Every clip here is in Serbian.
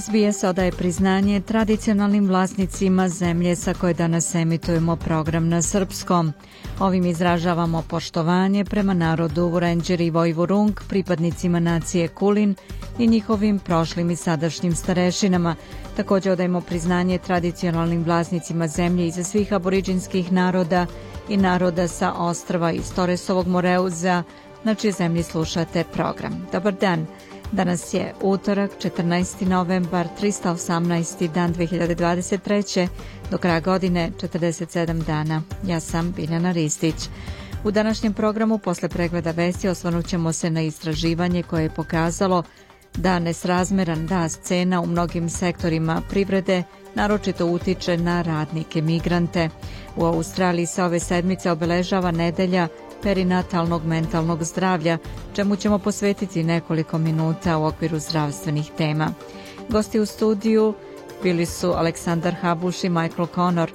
SBS odaje priznanje tradicionalnim vlasnicima zemlje sa koje danas emitujemo program na srpskom. Ovim izražavamo poštovanje prema narodu Vurenđer i Vojvurung, pripadnicima nacije Kulin i njihovim prošlim i sadašnjim starešinama. Takođe odajemo priznanje tradicionalnim vlasnicima zemlje iza svih aboriđinskih naroda i naroda sa ostrava iz Toresovog Moreuza, na čije zemlji slušate program. Dobar dan! Dobar dan! Danas je utorak, 14. novembar, 318. dan 2023. Do kraja godine 47 dana. Ja sam Biljana Ristić. U današnjem programu posle pregleda vesti osvanut se na istraživanje koje je pokazalo da nesrazmeran rast cena u mnogim sektorima privrede naročito utiče na radnike migrante. U Australiji se ove sedmice obeležava nedelja perinatalnog mentalnog zdravlja, čemu ćemo posvetiti nekoliko minuta u okviru zdravstvenih tema. Gosti u studiju bili su Aleksandar Habuš i Michael Connor.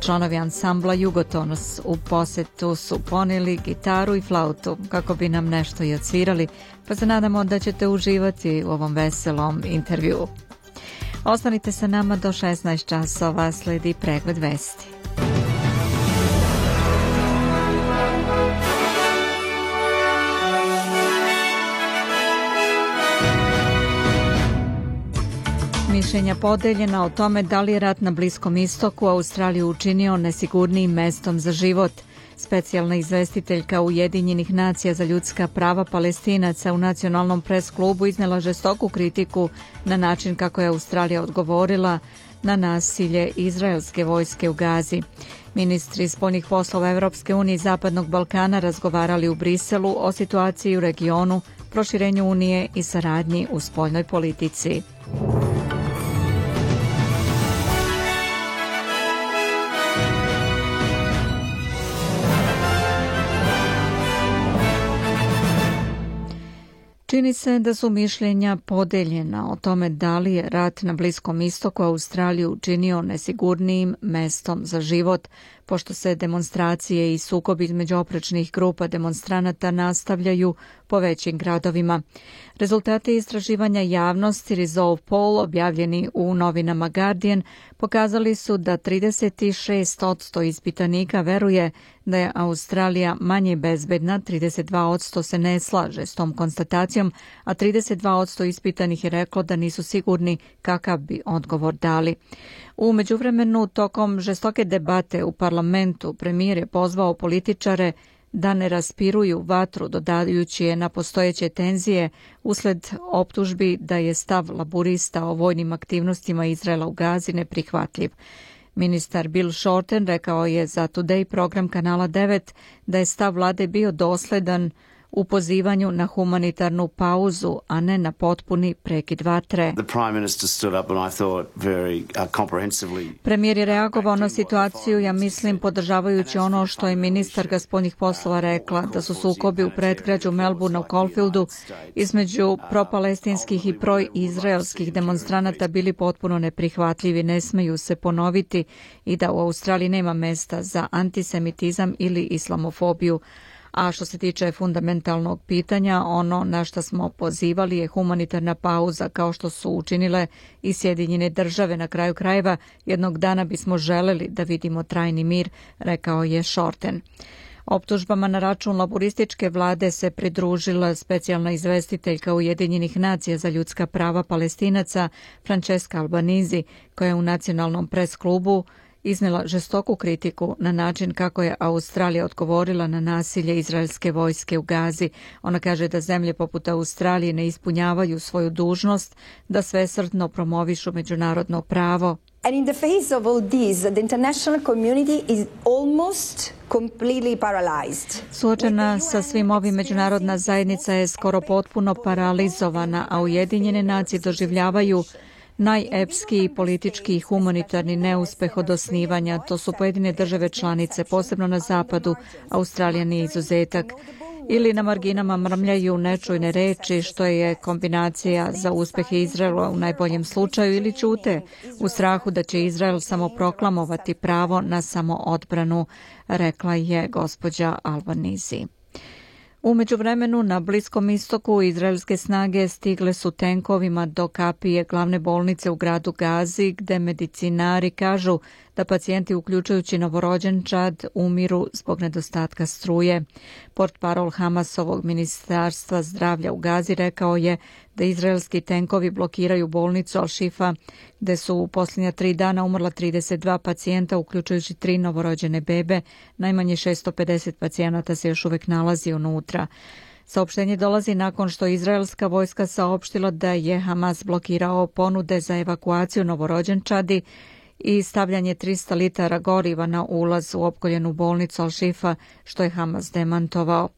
Članovi ansambla Jugotonus u posetu su poneli gitaru i flautu kako bi nam nešto i odsvirali, pa se nadamo da ćete uživati u ovom veselom intervjuu. Ostanite sa nama do 16 časova, sledi pregled vesti. mišljenja podeljena o tome da li je rat na Bliskom istoku Australiju učinio nesigurnijim mestom za život. Specijalna izvestiteljka Ujedinjenih nacija za ljudska prava palestinaca u nacionalnom pres klubu iznela žestoku kritiku na način kako je Australija odgovorila na nasilje izraelske vojske u Gazi. Ministri spoljnih poslova Evropske unije i Zapadnog Balkana razgovarali u Briselu o situaciji u regionu, proširenju Unije i saradnji u spoljnoj politici. Čini se da su mišljenja podeljena o tome da li je rat na Bliskom istoku Australiju učinio nesigurnijim mestom za život, Pošto se demonstracije i sukobi između oprečnih grupa demonstranata nastavljaju po većim gradovima. Rezultate istraživanja javnosti Resolve Poll objavljeni u novinama Guardian pokazali su da 36% ispitanika veruje da je Australija manje bezbedna, 32% se ne slaže s tom konstatacijom, a 32% ispitanih je reklo da nisu sigurni kakav bi odgovor dali. U međuvremenu, tokom žestoke debate u parlamentu, premijer je pozvao političare da ne raspiruju vatru, dodajući je na postojeće tenzije usled optužbi da je stav laburista o vojnim aktivnostima Izraela u Gazi neprihvatljiv. Ministar Bill Shorten rekao je za Today program kanala 9 da je stav vlade bio dosledan u pozivanju na humanitarnu pauzu, a ne na potpuni prekid vatre. Uh, Premijer je reagovao na situaciju, ja mislim, podržavajući ono što je ministar gospodnih poslova rekla, da su sukobi u predgrađu Melbourne u Caulfieldu između propalestinskih i proizraelskih demonstranata bili potpuno neprihvatljivi, ne smeju se ponoviti i da u Australiji nema mesta za antisemitizam ili islamofobiju. A što se tiče fundamentalnog pitanja, ono na što smo pozivali je humanitarna pauza kao što su učinile i Sjedinjene države na kraju krajeva. Jednog dana bismo želeli da vidimo trajni mir, rekao je Shorten. Optužbama na račun laborističke vlade se pridružila specijalna izvestiteljka Ujedinjenih nacija za ljudska prava palestinaca Francesca Albanizi, koja je u nacionalnom pres klubu iznela žestoku kritiku na način kako je Australija odgovorila na nasilje izraelske vojske u Gazi. Ona kaže da zemlje poput Australije ne ispunjavaju svoju dužnost da svesrdno promovišu međunarodno pravo. And in the face of all this, the international community is almost Suočena sa svim ovim međunarodna zajednica je skoro potpuno paralizovana, a Ujedinjene nacije doživljavaju najepski politički i humanitarni neuspeh od osnivanja. To su pojedine države članice, posebno na zapadu, Australija nije izuzetak ili na marginama mrmljaju nečujne reči što je kombinacija za uspehe Izraela u najboljem slučaju ili čute u strahu da će Izrael samo proklamovati pravo na samoodbranu, rekla je gospođa Albanizi. Umeđu vremenu na Bliskom istoku izraelske snage stigle su tenkovima do kapije glavne bolnice u gradu Gazi gde medicinari kažu da pacijenti uključujući novorođenčad umiru zbog nedostatka struje. Port parol Hamasovog ministarstva zdravlja u Gazi rekao je da izraelski tenkovi blokiraju bolnicu Al-Shifa, gde su u posljednja tri dana umrla 32 pacijenta, uključujući tri novorođene bebe. Najmanje 650 pacijenata se još uvek nalazi unutra. Saopštenje dolazi nakon što izraelska vojska saopštila da je Hamas blokirao ponude za evakuaciju novorođenčadi i stavljanje 300 litara goriva na ulaz u opkoljenu bolnicu Al-Šifa, što je Hamas demantovao.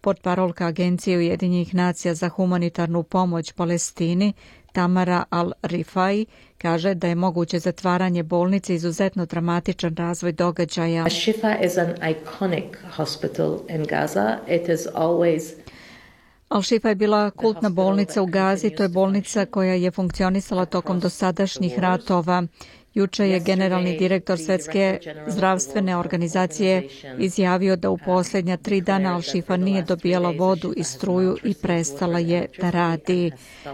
Portparolka Agencije Ujedinjenih nacija za humanitarnu pomoć Palestini, Tamara Al-Rifai, kaže da je moguće zatvaranje bolnice izuzetno dramatičan razvoj događaja. Al-Shifa is an iconic hospital in Gaza. It is always Al-Šifa je bila kultna bolnica u Gazi, to je bolnica koja je funkcionisala tokom dosadašnjih ratova Juče je generalni direktor Svetske zdravstvene organizacije izjavio da u uh, poslednja tri dana da al shifa nije dobijala vodu i struju i prestala je da radi,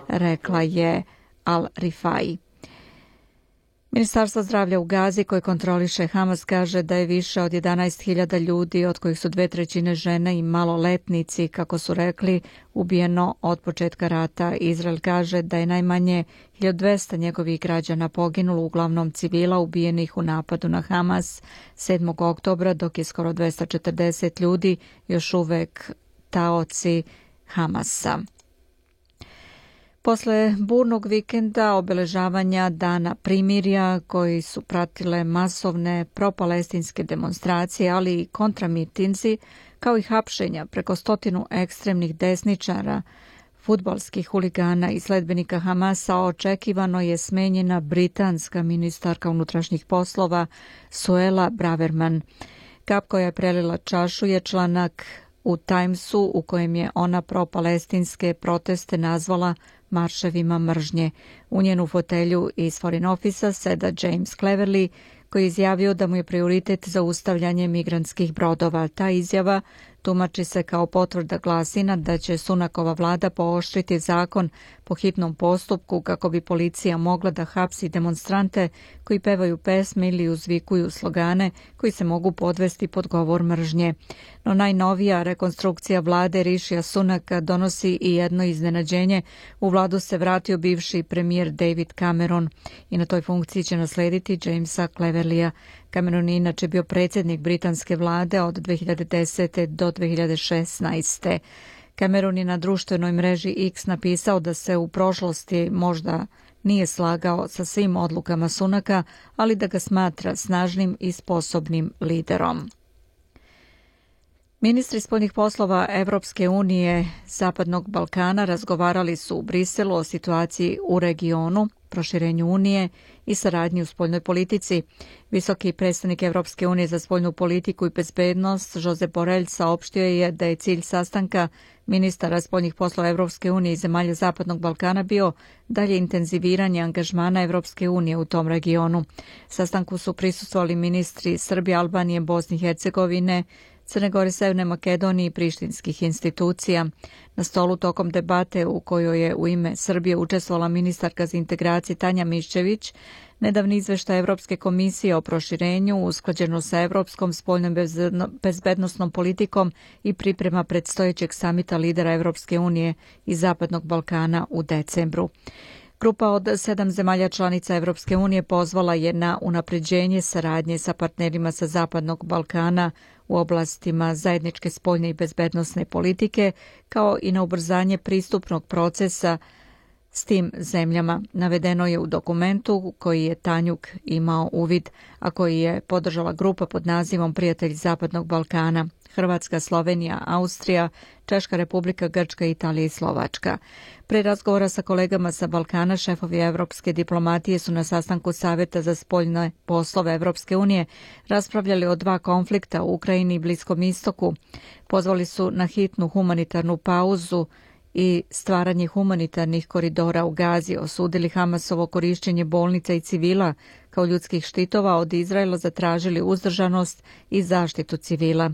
rekla je Al-Rifai. Ministarstvo zdravlja u Gazi koje kontroliše Hamas kaže da je više od 11.000 ljudi, od kojih su dve trećine žene i maloletnici, kako su rekli, ubijeno od početka rata. Izrael kaže da je najmanje 1200 njegovih građana poginulo, uglavnom civila ubijenih u napadu na Hamas 7. oktobra, dok je skoro 240 ljudi još uvek taoci Hamasa. Posle burnog vikenda obeležavanja dana primirja koji su pratile masovne propalestinske demonstracije, ali i kontramitinzi, kao i hapšenja preko stotinu ekstremnih desničara, futbalskih huligana i sledbenika Hamasa očekivano je smenjena britanska ministarka unutrašnjih poslova Suela Braverman. Kap koja je prelila čašu je članak u Timesu u kojem je ona propalestinske proteste nazvala marševima mržnje. U njenu fotelju iz Foreign Office-a seda James Cleverly, koji je izjavio da mu je prioritet zaustavljanje migrantskih brodova. Ta izjava tumači se kao potvrda glasina da će Sunakova vlada pooštriti zakon po hitnom postupku kako bi policija mogla da hapsi demonstrante koji pevaju pesme ili uzvikuju slogane koji se mogu podvesti pod govor mržnje. No najnovija rekonstrukcija vlade Rišija Sunaka donosi i jedno iznenađenje. U vladu se vratio bivši premijer David Cameron i na toj funkciji će naslediti Jamesa Cleverlija. Cameron je inače bio predsjednik britanske vlade od 2010. do 2016. Cameron je na društvenoj mreži X napisao da se u prošlosti možda nije slagao sa svim odlukama Sunaka, ali da ga smatra snažnim i sposobnim liderom. Ministri spoljnih poslova Evropske unije Zapadnog Balkana razgovarali su u Briselu o situaciji u regionu, proširenju Unije i saradnji u spoljnoj politici. Visoki predstavnik Evropske unije za spoljnu politiku i bezbednost Jose Borrell saopštio je da je cilj sastanka ministara spoljnih poslova Evropske unije i zemalja Zapadnog Balkana bio dalje intenziviranje angažmana Evropske unije u tom regionu. Sastanku su prisustvovali ministri Srbije, Albanije, Bosne i Hercegovine, Crne Gore, Severne Makedonije i prištinskih institucija. Na stolu tokom debate u kojoj je u ime Srbije učestvovala ministarka za integracije Tanja Miščević, nedavni izveštaj Evropske komisije o proširenju usklađeno sa evropskom spoljnom bezbednostnom politikom i priprema predstojećeg samita lidera Evropske unije i Zapadnog Balkana u decembru. Grupa od sedam zemalja članica Evropske unije pozvala je na unapređenje saradnje sa partnerima sa Zapadnog Balkana u oblastima zajedničke spoljne i bezbednosne politike, kao i na ubrzanje pristupnog procesa s tim zemljama. Navedeno je u dokumentu koji je Tanjuk imao uvid, a koji je podržala grupa pod nazivom Prijatelj Zapadnog Balkana. Hrvatska, Slovenija, Austrija, Češka republika, Grčka, Italija i Slovačka. Pre razgovora sa kolegama sa Balkana, šefovi evropske diplomatije su na sastanku Saveta za spoljne poslove Evropske unije raspravljali o dva konflikta u Ukrajini i Bliskom istoku. Pozvali su na hitnu humanitarnu pauzu i stvaranje humanitarnih koridora u Gazi, osudili Hamasovo korišćenje bolnica i civila kao ljudskih štitova od Izraela zatražili uzdržanost i zaštitu civila.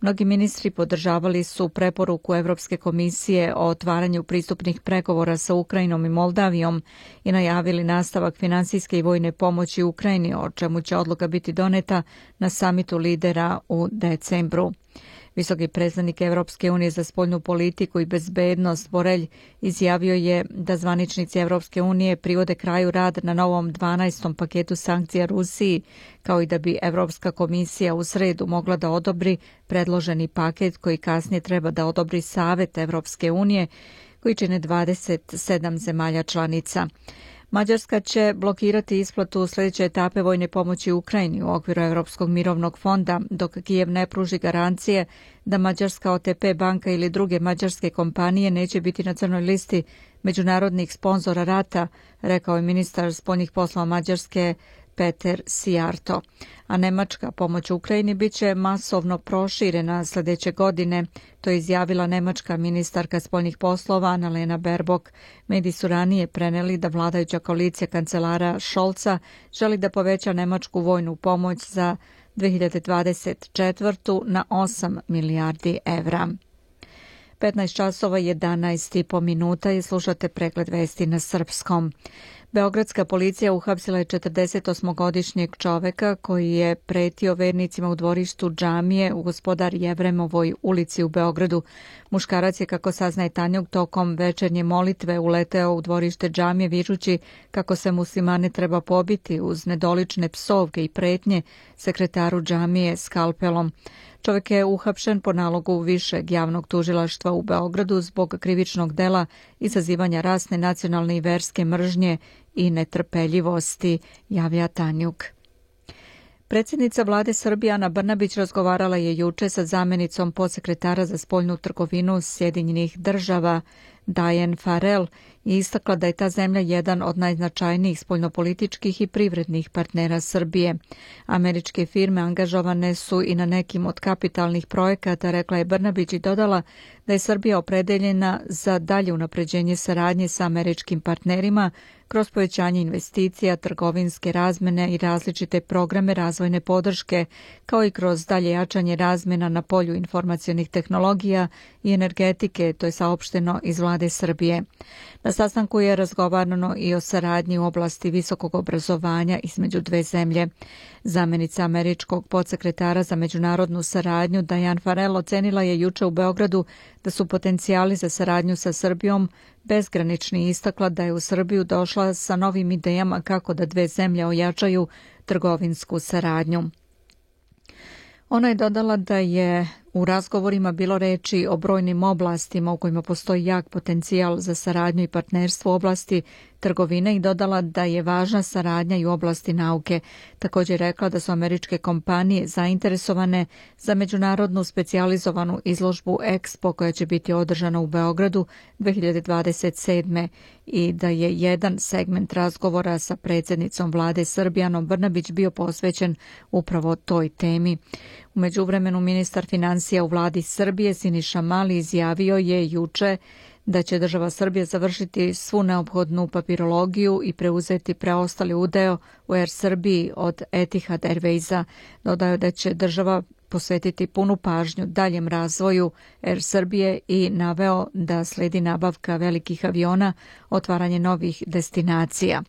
Mnogi ministri podržavali su preporuku Evropske komisije o otvaranju pristupnih pregovora sa Ukrajinom i Moldavijom i najavili nastavak finansijske i vojne pomoći Ukrajini, o čemu će odluka biti doneta na samitu lidera u decembru. Visoki predstavnik Evropske unije za spoljnu politiku i bezbednost Borelj izjavio je da zvaničnici Evropske unije privode kraju rad na novom 12. paketu sankcija Rusiji, kao i da bi Evropska komisija u sredu mogla da odobri predloženi paket koji kasnije treba da odobri Savet Evropske unije koji čine 27 zemalja članica. Mađarska će blokirati isplatu sljedeće etape vojne pomoći Ukrajini u okviru Europskog mirovnog fonda, dok Kijev ne pruži garancije da Mađarska OTP banka ili druge mađarske kompanije neće biti na crnoj listi međunarodnih sponzora rata, rekao je ministar spoljnih poslova Mađarske Peter Sijarto. A Nemačka pomoć Ukrajini bit će masovno proširena sledeće godine, to je izjavila nemačka ministarka spoljnih poslova Annalena Berbok. Mediji su ranije preneli da vladajuća koalicija kancelara Šolca želi da poveća nemačku vojnu pomoć za 2024. na 8 milijardi evra. 15 časova 11 i po minuta i slušate pregled vesti na srpskom. Beogradska policija uhapsila je 48-godišnjeg čoveka koji je pretio vernicima u dvorištu džamije u gospodar Jevremovoj ulici u Beogradu. Muškarac je, kako saznaje Tanjog, tokom večernje molitve uleteo u dvorište džamije vižući kako se muslimane treba pobiti uz nedolične psovke i pretnje sekretaru džamije skalpelom. Čovek je uhapšen po nalogu Višeg javnog tužilaštva u Beogradu zbog krivičnog dela izazivanja rasne, nacionalne i verske mržnje i netrpeljivosti, javlja Tanjuk. Predsjednica vlade Srbije Ana Brnabić razgovarala je juče sa zamenicom podsekretara za spoljnu trgovinu Sjedinjenih država Diane Farrell je istakla da je ta zemlja jedan od najznačajnijih spoljnopolitičkih i privrednih partnera Srbije. Američke firme angažovane su i na nekim od kapitalnih projekata, rekla je Brnabić i dodala da je Srbija opredeljena za dalje unapređenje saradnje sa američkim partnerima kroz povećanje investicija, trgovinske razmene i različite programe razvojne podrške, kao i kroz dalje jačanje razmena na polju informacionih tehnologija i energetike, to je saopšteno iz vlade Srbije. Na sastanku je razgovarano i o saradnji u oblasti visokog obrazovanja između dve zemlje. Zamenica američkog podsekretara za međunarodnu saradnju Dajan Farel cenila je juče u Beogradu da su potencijali za saradnju sa Srbijom bezgranični istakla da je u Srbiju došla sa novim idejama kako da dve zemlje ojačaju trgovinsku saradnju. Ona je dodala da je u razgovorima bilo reči o brojnim oblastima u kojima postoji jak potencijal za saradnju i partnerstvo u oblasti trgovine i dodala da je važna saradnja i u oblasti nauke. Također rekla da su američke kompanije zainteresovane za međunarodnu specijalizovanu izložbu Expo koja će biti održana u Beogradu 2027. i da je jedan segment razgovora sa predsednicom vlade Srbijanom Brnabić bio posvećen upravo toj temi. Umeđu vremenu, ministar financija u vladi Srbije Siniša Mali izjavio je juče da će država Srbije završiti svu neophodnu papirologiju i preuzeti preostali udeo u Air er Srbiji od Etihad Airwaysa. Dodao da će država posvetiti punu pažnju daljem razvoju Air Srbije i naveo da sledi nabavka velikih aviona, otvaranje novih destinacija.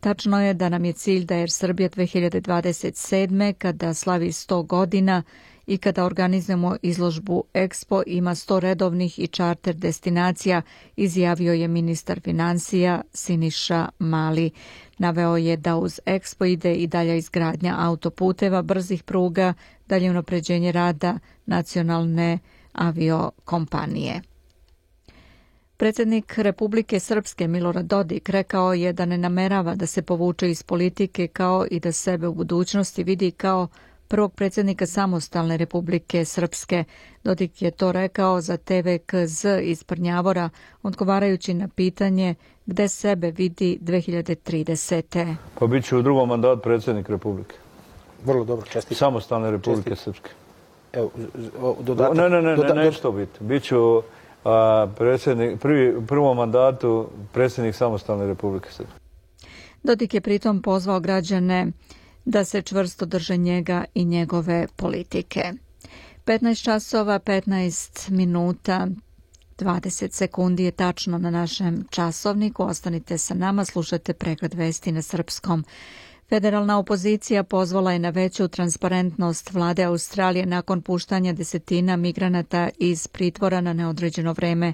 Tačno je da nam je cilj da Air Srbija 2027. kada slavi 100 godina i kada organizujemo izložbu Expo ima 100 redovnih i čarter destinacija, izjavio je ministar financija Siniša Mali. Naveo je da uz Expo ide i dalja izgradnja autoputeva, brzih pruga, dalje unapređenje rada nacionalne aviokompanije. Predsednik Republike Srpske Milorad Dodik rekao je da ne namerava da se povuče iz politike kao i da sebe u budućnosti vidi kao prvog predsjednika samostalne Republike Srpske. Dodik je to rekao za TVKZ iz Prnjavora, odgovarajući na pitanje gde sebe vidi 2030. Pa bit ću u drugom mandat predsednik Republike. Vrlo dobro, čestite. Samostalne Republike čestite. Srpske. Evo, dodatak. Ne, ne, ne, doda, ne, nešto biti. Biću a, predsjednik, prvi, prvom mandatu predsednik Samostalne Republike Srpske. Dodik je pritom pozvao građane da se čvrsto drže njega i njegove politike. 15 časova 15 minuta 20 sekundi je tačno na našem časovniku. Ostanite sa nama, slušajte pregled vesti na srpskom. Federalna opozicija pozvala je na veću transparentnost vlade Australije nakon puštanja desetina migranata iz pritvora na neodređeno vreme.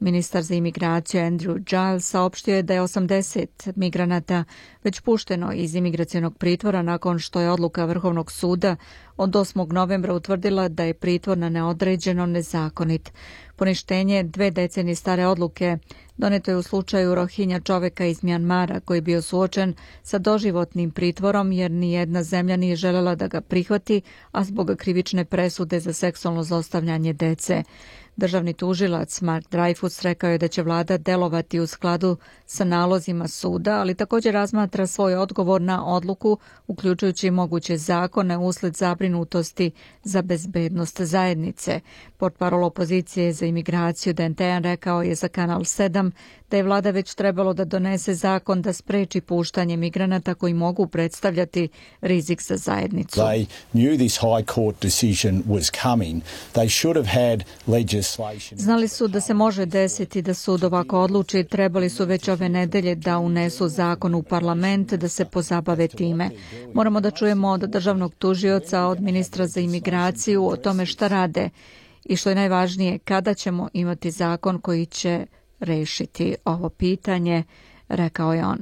Ministar za imigraciju Andrew Giles saopštio je da je 80 migranata već pušteno iz imigracionog pritvora nakon što je odluka Vrhovnog suda od 8. novembra utvrdila da je pritvor na neodređeno nezakonit. Poništenje dve decenije stare odluke doneto je u slučaju Rohinja čoveka iz Mjanmara koji je bio suočen sa doživotnim pritvorom jer ni jedna zemlja nije želela da ga prihvati, a zbog krivične presude za seksualno zlostavljanje dece. Državni tužilac Mark Dreyfus rekao je da će vlada delovati u skladu sa nalozima suda, ali takođe razmatra svoj odgovor na odluku, uključujući moguće zakone usled zabrinutosti za bezbednost zajednice. Portparol opozicije za imigraciju Dentean rekao je za Kanal 7 da je vlada već trebalo da donese zakon da spreči puštanje migranata koji mogu predstavljati rizik za zajednicu. They knew this high court decision was coming. They should have had legislation Znali su da se može desiti da sud ovako odluči, trebali su već ove nedelje da unesu zakon u parlament da se pozabave time. Moramo da čujemo od državnog tužioca, od ministra za imigraciju o tome šta rade i što je najvažnije kada ćemo imati zakon koji će rešiti ovo pitanje, rekao je on.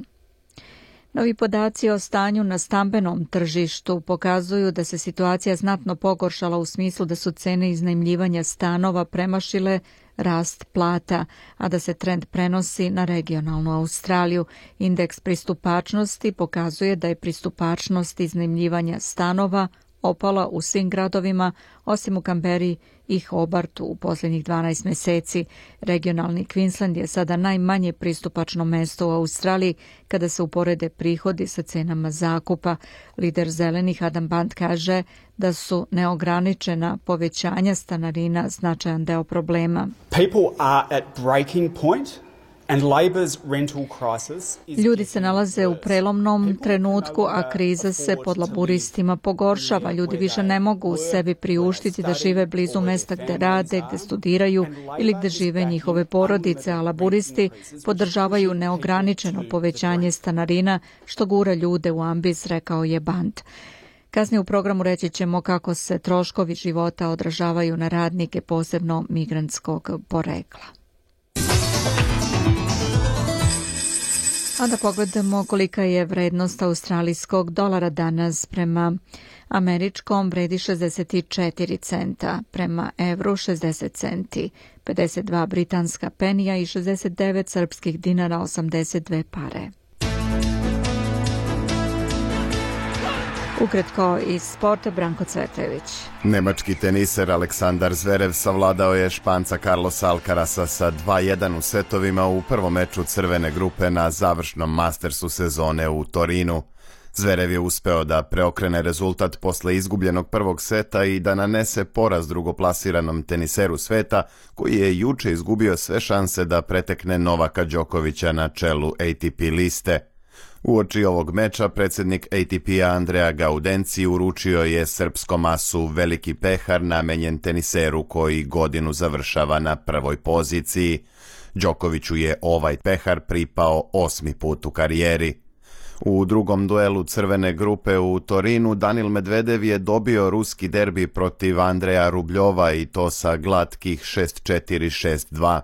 Novi podaci o stanju na stambenom tržištu pokazuju da se situacija znatno pogoršala u smislu da su cene iznajmljivanja stanova premašile rast plata, a da se trend prenosi na regionalnu Australiju. Indeks pristupačnosti pokazuje da je pristupačnost iznajmljivanja stanova opala u svim gradovima, osim u Kamberi i Hobartu u poslednjih 12 meseci. Regionalni Queensland je sada najmanje pristupačno mesto u Australiji kada se uporede prihodi sa cenama zakupa. Lider zelenih Adam Band kaže da su neograničena povećanja stanarina značajan deo problema. People are at breaking point Ljudi se nalaze u prelomnom trenutku, a kriza se pod laburistima pogoršava. Ljudi više ne mogu sebi priuštiti da žive blizu mesta gde rade, gde studiraju ili gde žive njihove porodice, a laburisti podržavaju neograničeno povećanje stanarina što gura ljude u ambis, rekao je Band. Kasnije u programu reći ćemo kako se troškovi života odražavaju na radnike posebno migrantskog porekla. A da pogledamo kolika je vrednost australijskog dolara danas prema američkom vredi 64 centa, prema evru 60 centi, 52 britanska penija i 69 srpskih dinara 82 pare. Ukratko iz sporta Branko Cvetević. Nemački teniser Aleksandar Zverev savladao je Španca Carlos Alcarasa sa 2-1 u setovima u prvom meču crvene grupe na završnom mastersu sezone u Torinu. Zverev je uspeo da preokrene rezultat posle izgubljenog prvog seta i da nanese poraz drugoplasiranom teniseru sveta, koji je juče izgubio sve šanse da pretekne Novaka Đokovića na čelu ATP liste – Uoči ovog meča predsednik ATP-a Andrea Gaudenci uručio je srpskom asu veliki pehar namenjen teniseru koji godinu završava na prvoj poziciji. Đokoviću je ovaj pehar pripao osmi put u karijeri. U drugom duelu crvene grupe u Torinu Danil Medvedev je dobio ruski derbi protiv Andreja Rubljova i to sa glatkih 6-4-6-2.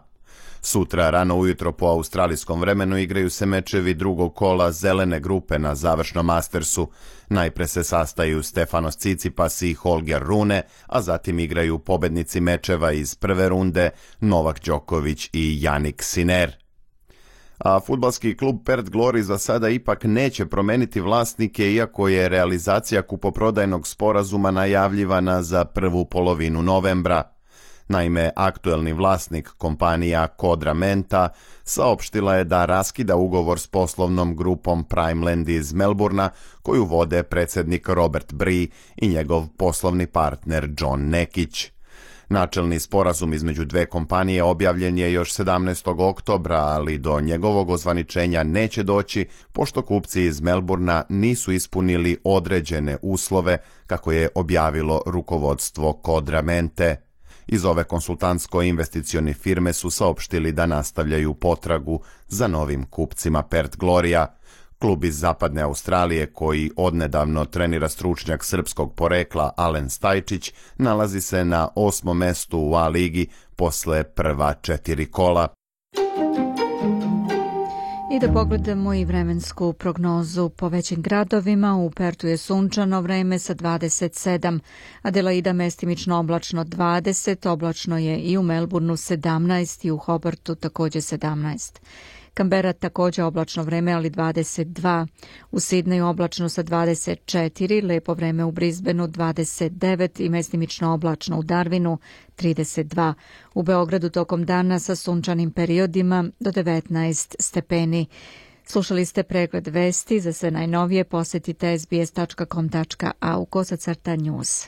Sutra rano ujutro po australijskom vremenu igraju se mečevi drugog kola zelene grupe na završnom Mastersu. Najpre se sastaju Stefanos Cicipas i Holger Rune, a zatim igraju pobednici mečeva iz prve runde Novak Đoković i Janik Siner a futbalski klub Perth Glory za sada ipak neće promeniti vlasnike iako je realizacija kupoprodajnog sporazuma najavljivana za prvu polovinu novembra. Naime, aktuelni vlasnik kompanija Kodramenta saopštila je da raskida ugovor s poslovnom grupom Primeland iz Melburna koju vode predsednik Robert Bree i njegov poslovni partner John Nekić. Načelni sporazum između dve kompanije objavljen je još 17. oktobra, ali do njegovog ozvaničenja neće doći, pošto kupci iz Melburna nisu ispunili određene uslove, kako je objavilo rukovodstvo Kodramente. Iz ove konsultantsko-investicione firme su saopštili da nastavljaju potragu za novim kupcima Pert Gloria. Klub iz Zapadne Australije, koji odnedavno trenira stručnjak srpskog porekla Alen Stajčić, nalazi se na osmom mestu u A ligi posle prva četiri kola. I da pogledamo i vremensku prognozu po većim gradovima. U Pertu je sunčano vreme sa 27, Adelaida mestimično oblačno 20, oblačno je i u Melbourneu 17 i u Hobartu takođe 17. Kambera takođe oblačno vreme, ali 22. U Sidneju oblačno sa 24, lepo vreme u Brisbaneu 29 i mestimično oblačno u Darwinu 32. U Beogradu tokom dana sa sunčanim periodima do 19 stepeni. Slušali ste pregled vesti. Za sve najnovije posetite sbs.com.au kosacrta news.